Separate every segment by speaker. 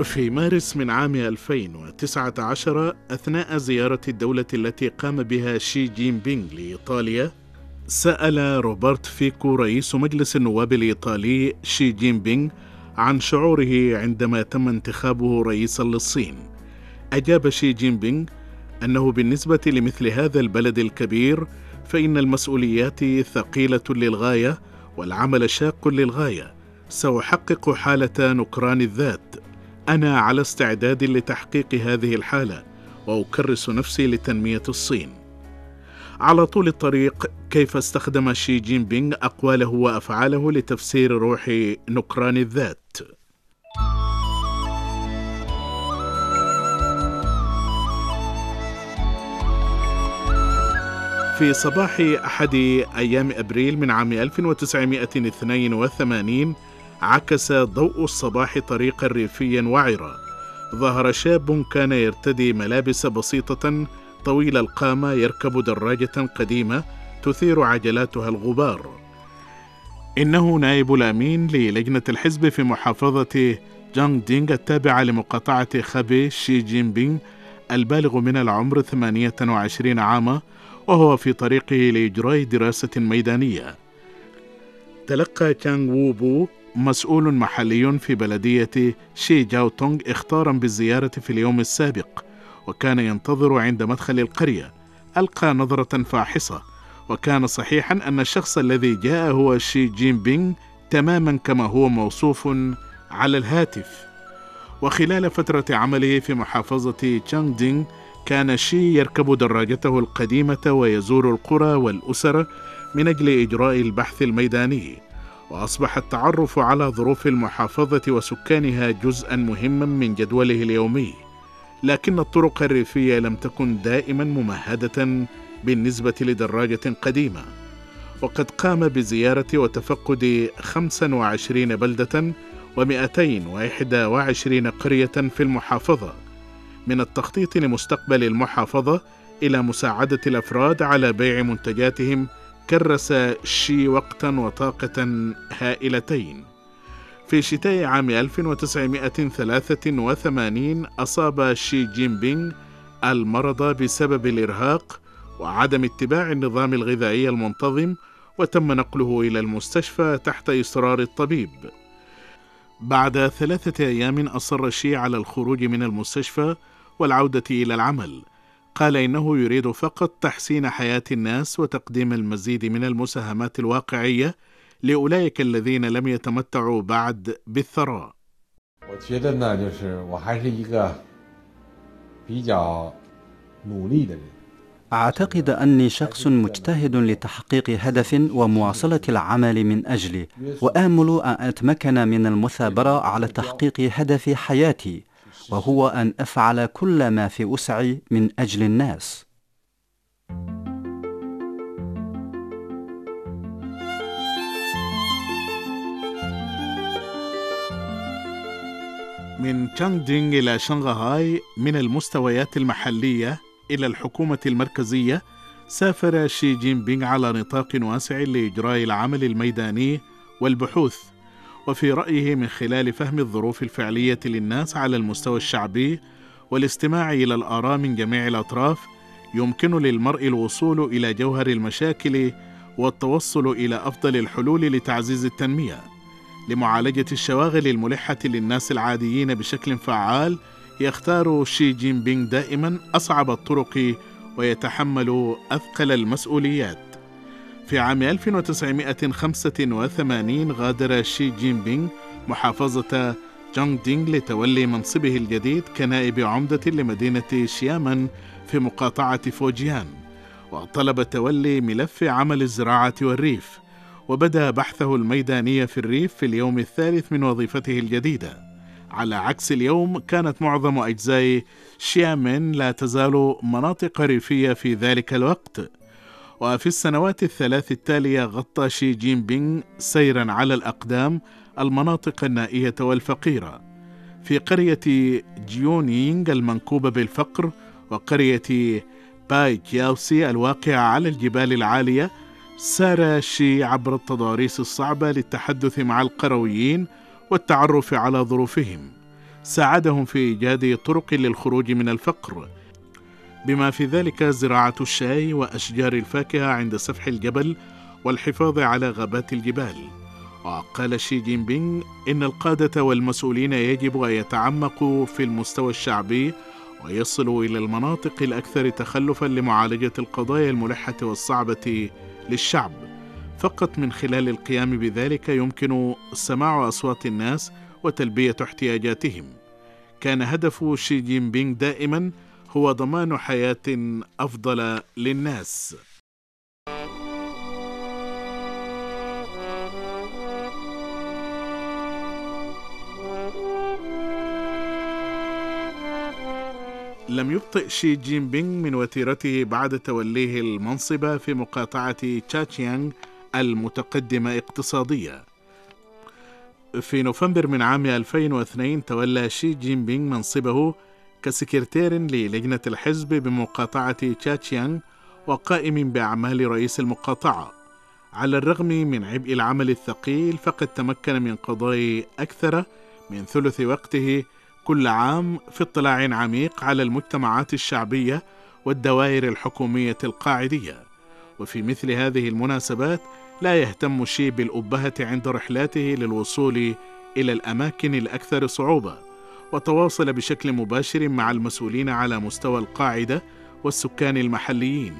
Speaker 1: في مارس من عام 2019 أثناء زيارة الدولة التي قام بها شي جين بينغ لإيطاليا سأل روبرت فيكو رئيس مجلس النواب الإيطالي شي جين بينغ عن شعوره عندما تم انتخابه رئيسا للصين. أجاب شي جين بينغ أنه بالنسبة لمثل هذا البلد الكبير فإن المسؤوليات ثقيلة للغاية والعمل شاق للغاية سأحقق حالة نكران الذات. أنا على استعداد لتحقيق هذه الحالة وأكرس نفسي لتنمية الصين. على طول الطريق كيف استخدم شي جين بينغ أقواله وأفعاله لتفسير روح نكران الذات؟ في صباح أحد أيام أبريل من عام 1982 عكس ضوء الصباح طريقا ريفيا وعرا. ظهر شاب كان يرتدي ملابس بسيطة طويل القامة يركب دراجة قديمة تثير عجلاتها الغبار. إنه نائب الأمين للجنة الحزب في محافظة جانغ دينغ التابعة لمقاطعة خبي شي جين بينغ البالغ من العمر 28 عاما وهو في طريقه لإجراء دراسة ميدانية. تلقى تشانغ ووبو مسؤول محلي في بلدية شي جاو تونغ اختارا بالزيارة في اليوم السابق وكان ينتظر عند مدخل القرية. ألقى نظرة فاحصة وكان صحيحا أن الشخص الذي جاء هو شي جين بينغ تماما كما هو موصوف على الهاتف. وخلال فترة عمله في محافظة تشانغ دينغ كان شي يركب دراجته القديمة ويزور القرى والأسر من أجل إجراء البحث الميداني. وأصبح التعرف على ظروف المحافظة وسكانها جزءا مهما من جدوله اليومي لكن الطرق الريفية لم تكن دائما ممهدة بالنسبة لدراجة قديمة. وقد قام بزيارة وتفقد 25 بلدة و221 قرية في المحافظة من التخطيط لمستقبل المحافظة إلى مساعدة الأفراد على بيع منتجاتهم كرس شي وقتا وطاقة هائلتين. في شتاء عام 1983 أصاب شي جين بينغ المرض بسبب الإرهاق وعدم اتباع النظام الغذائي المنتظم وتم نقله إلى المستشفى تحت إصرار الطبيب. بعد ثلاثة أيام أصر شي على الخروج من المستشفى والعودة إلى العمل. قال إنه يريد فقط تحسين حياة الناس وتقديم المزيد من المساهمات الواقعية لأولئك الذين لم يتمتعوا بعد بالثراء
Speaker 2: 我觉得呢，就是我还是一个比较努力的人。
Speaker 3: أعتقد أني شخص مجتهد لتحقيق هدف ومواصلة العمل من أجله وآمل أن أتمكن من المثابرة على تحقيق هدف حياتي وهو أن أفعل كل ما في وسعي من أجل الناس.
Speaker 1: من تشانغدينغ إلى شنغهاي من المستويات المحلية إلى الحكومة المركزية سافر شي جين بينغ على نطاق واسع لإجراء العمل الميداني والبحوث وفي رأيه من خلال فهم الظروف الفعلية للناس على المستوى الشعبي والاستماع إلى الآراء من جميع الأطراف يمكن للمرء الوصول إلى جوهر المشاكل والتوصل إلى أفضل الحلول لتعزيز التنمية لمعالجة الشواغل الملحة للناس العاديين بشكل فعال يختار شي جين بينغ دائما أصعب الطرق ويتحمل أثقل المسؤوليات. في عام 1985 غادر شي جين بينغ محافظة جونغ دينغ لتولي منصبه الجديد كنائب عمدة لمدينة شيامين في مقاطعة فوجيان. وطلب تولي ملف عمل الزراعة والريف وبدأ بحثه الميداني في الريف في اليوم الثالث من وظيفته الجديدة. على عكس اليوم كانت معظم أجزاء شيامين لا تزال مناطق ريفية في ذلك الوقت. وفي السنوات الثلاث التالية غطى شي جين بينغ سيرا على الأقدام المناطق النائية والفقيرة. في قرية جيونينغ المنكوبة بالفقر وقرية باي كياوسي الواقعة على الجبال العالية سار شي عبر التضاريس الصعبة للتحدث مع القرويين والتعرف على ظروفهم. ساعدهم في إيجاد طرق للخروج من الفقر. بما في ذلك زراعة الشاي وأشجار الفاكهة عند سفح الجبل والحفاظ على غابات الجبال. وقال شي جين بينغ إن القادة والمسؤولين يجب أن يتعمقوا في المستوى الشعبي ويصلوا إلى المناطق الأكثر تخلفا لمعالجة القضايا الملحة والصعبة للشعب. فقط من خلال القيام بذلك يمكن سماع أصوات الناس وتلبية احتياجاتهم. كان هدف شي جين بينغ دائما هو ضمان حياة أفضل للناس. لم يبطئ شي جين بينغ من وتيرته بعد توليه المنصب في مقاطعة تشاتشيانغ المتقدمة اقتصاديا في نوفمبر من عام 2002 تولى شي جين بينغ منصبه كسكرتير للجنة الحزب بمقاطعة تشاتشيانغ وقائم بأعمال رئيس المقاطعة. على الرغم من عبء العمل الثقيل فقد تمكن من قضاء أكثر من ثلث وقته كل عام في اطلاع عميق على المجتمعات الشعبية والدوائر الحكومية القاعدية. وفي مثل هذه المناسبات لا يهتم شي بالابهه عند رحلاته للوصول إلى الأماكن الأكثر صعوبة. وتواصل بشكل مباشر مع المسؤولين على مستوى القاعدة والسكان المحليين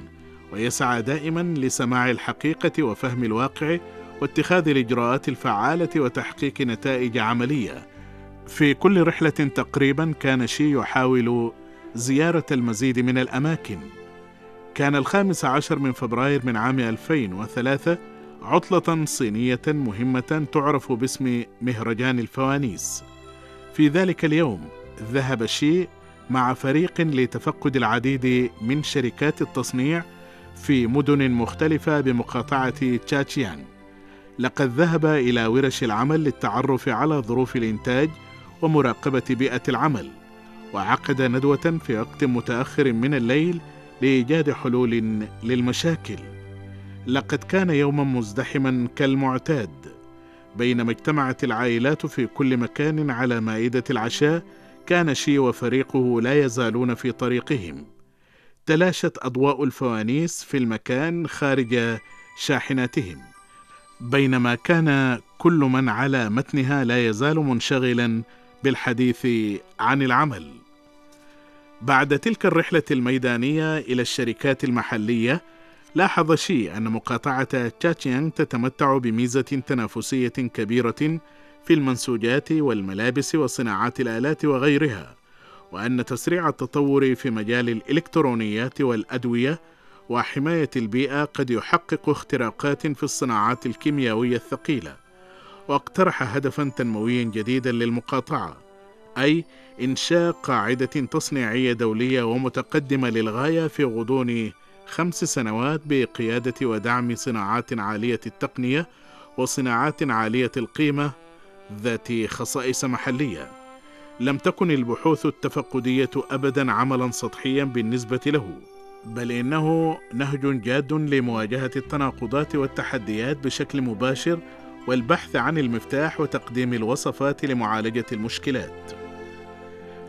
Speaker 1: ويسعى دائما لسماع الحقيقة وفهم الواقع واتخاذ الإجراءات الفعالة وتحقيق نتائج عملية. في كل رحلة تقريبا كان شي يحاول زيارة المزيد من الأماكن. كان الخامس عشر من فبراير من عام 2003 عطلة صينية مهمة تعرف باسم مهرجان الفوانيس. في ذلك اليوم ذهب شي مع فريق لتفقد العديد من شركات التصنيع في مدن مختلفة بمقاطعة تشاتشيان. لقد ذهب إلى ورش العمل للتعرف على ظروف الإنتاج ومراقبة بيئة العمل وعقد ندوة في وقت متأخر من الليل لإيجاد حلول للمشاكل. لقد كان يوما مزدحما كالمعتاد. بينما اجتمعت العائلات في كل مكان على مائدة العشاء كان شي وفريقه لا يزالون في طريقهم. تلاشت أضواء الفوانيس في المكان خارج شاحناتهم. بينما كان كل من على متنها لا يزال منشغلا بالحديث عن العمل. بعد تلك الرحلة الميدانية إلى الشركات المحلية لاحظ شي أن مقاطعة تشاتشيانغ تتمتع بميزة تنافسية كبيرة في المنسوجات والملابس وصناعات الآلات وغيرها وأن تسريع التطور في مجال الإلكترونيات والأدوية وحماية البيئة قد يحقق اختراقات في الصناعات الكيميائية الثقيلة. واقترح هدفا تنمويا جديدا للمقاطعة أي إنشاء قاعدة تصنيعية دولية ومتقدمة للغاية في غضون خمس سنوات بقيادة ودعم صناعات عالية التقنية وصناعات عالية القيمة ذات خصائص محلية. لم تكن البحوث التفقدية ابدا عملا سطحيا بالنسبة له بل إنه نهج جاد لمواجهة التناقضات والتحديات بشكل مباشر والبحث عن المفتاح وتقديم الوصفات لمعالجة المشكلات.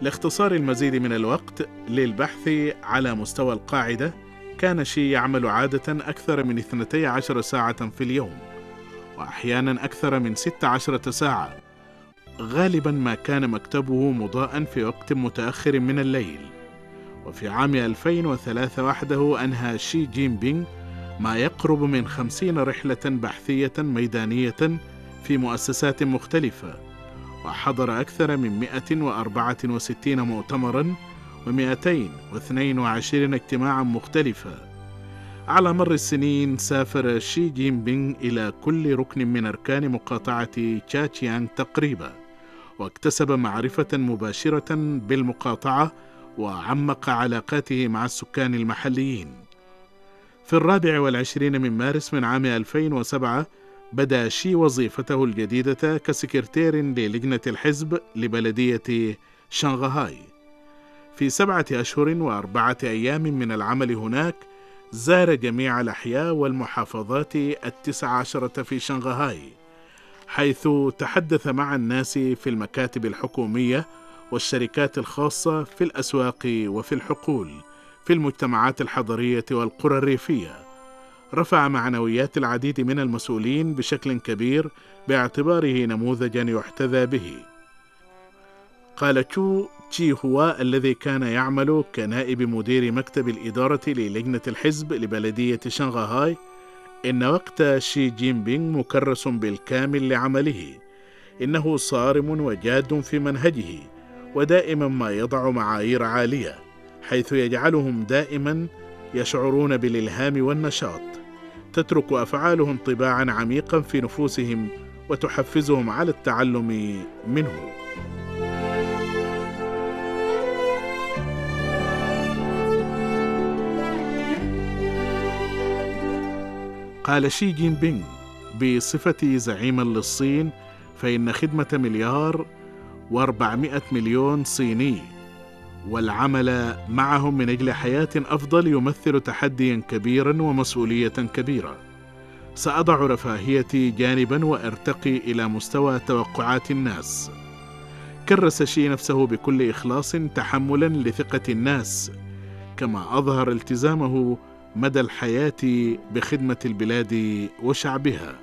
Speaker 1: لاختصار المزيد من الوقت للبحث على مستوى القاعدة كان شي يعمل عادة أكثر من 12 ساعة في اليوم وأحيانا أكثر من 16 ساعة. غالبا ما كان مكتبه مضاء في وقت متأخر من الليل. وفي عام 2003 وحده أنهى شي جين بينغ ما يقرب من خمسين رحلة بحثية ميدانية في مؤسسات مختلفة وحضر أكثر من 164 مؤتمرا و222 اجتماعا مختلفة. على مر السنين سافر شي جين بينغ إلى كل ركن من أركان مقاطعة تشاتشيانغ تقريبا واكتسب معرفة مباشرة بالمقاطعة وعمق علاقاته مع السكان المحليين. في الرابع والعشرين من مارس من عام 2007 بدأ شي وظيفته الجديدة كسكرتير للجنة الحزب لبلدية شنغهاي. في سبعة أشهر وأربعة أيام من العمل هناك زار جميع الأحياء والمحافظات التسع عشرة في شنغهاي حيث تحدث مع الناس في المكاتب الحكومية والشركات الخاصة في الأسواق وفي الحقول في المجتمعات الحضرية والقرى الريفية. رفع معنويات العديد من المسؤولين بشكل كبير باعتباره نموذجا يحتذى به. قال تشو تشي هو الذي كان يعمل كنائب مدير مكتب الإدارة للجنة الحزب لبلدية شنغهاي؟ إن وقت شي جين بينغ مكرس بالكامل لعمله. إنه صارم وجاد في منهجه ودائما ما يضع معايير عالية حيث يجعلهم دائما يشعرون بالإلهام والنشاط. تترك أفعاله انطباعا عميقا في نفوسهم وتحفزهم على التعلم منه. قال شي جين بينغ بصفتي زعيما للصين فإن خدمة مليار وأربعمائة مليون صيني والعمل معهم من أجل حياة أفضل يمثل تحديا كبيرا ومسؤولية كبيرة. سأضع رفاهيتي جانبا وأرتقي إلى مستوى توقعات الناس. كرس شي نفسه بكل إخلاص تحملا لثقة الناس كما أظهر التزامه مدى الحياة بخدمة البلاد وشعبها.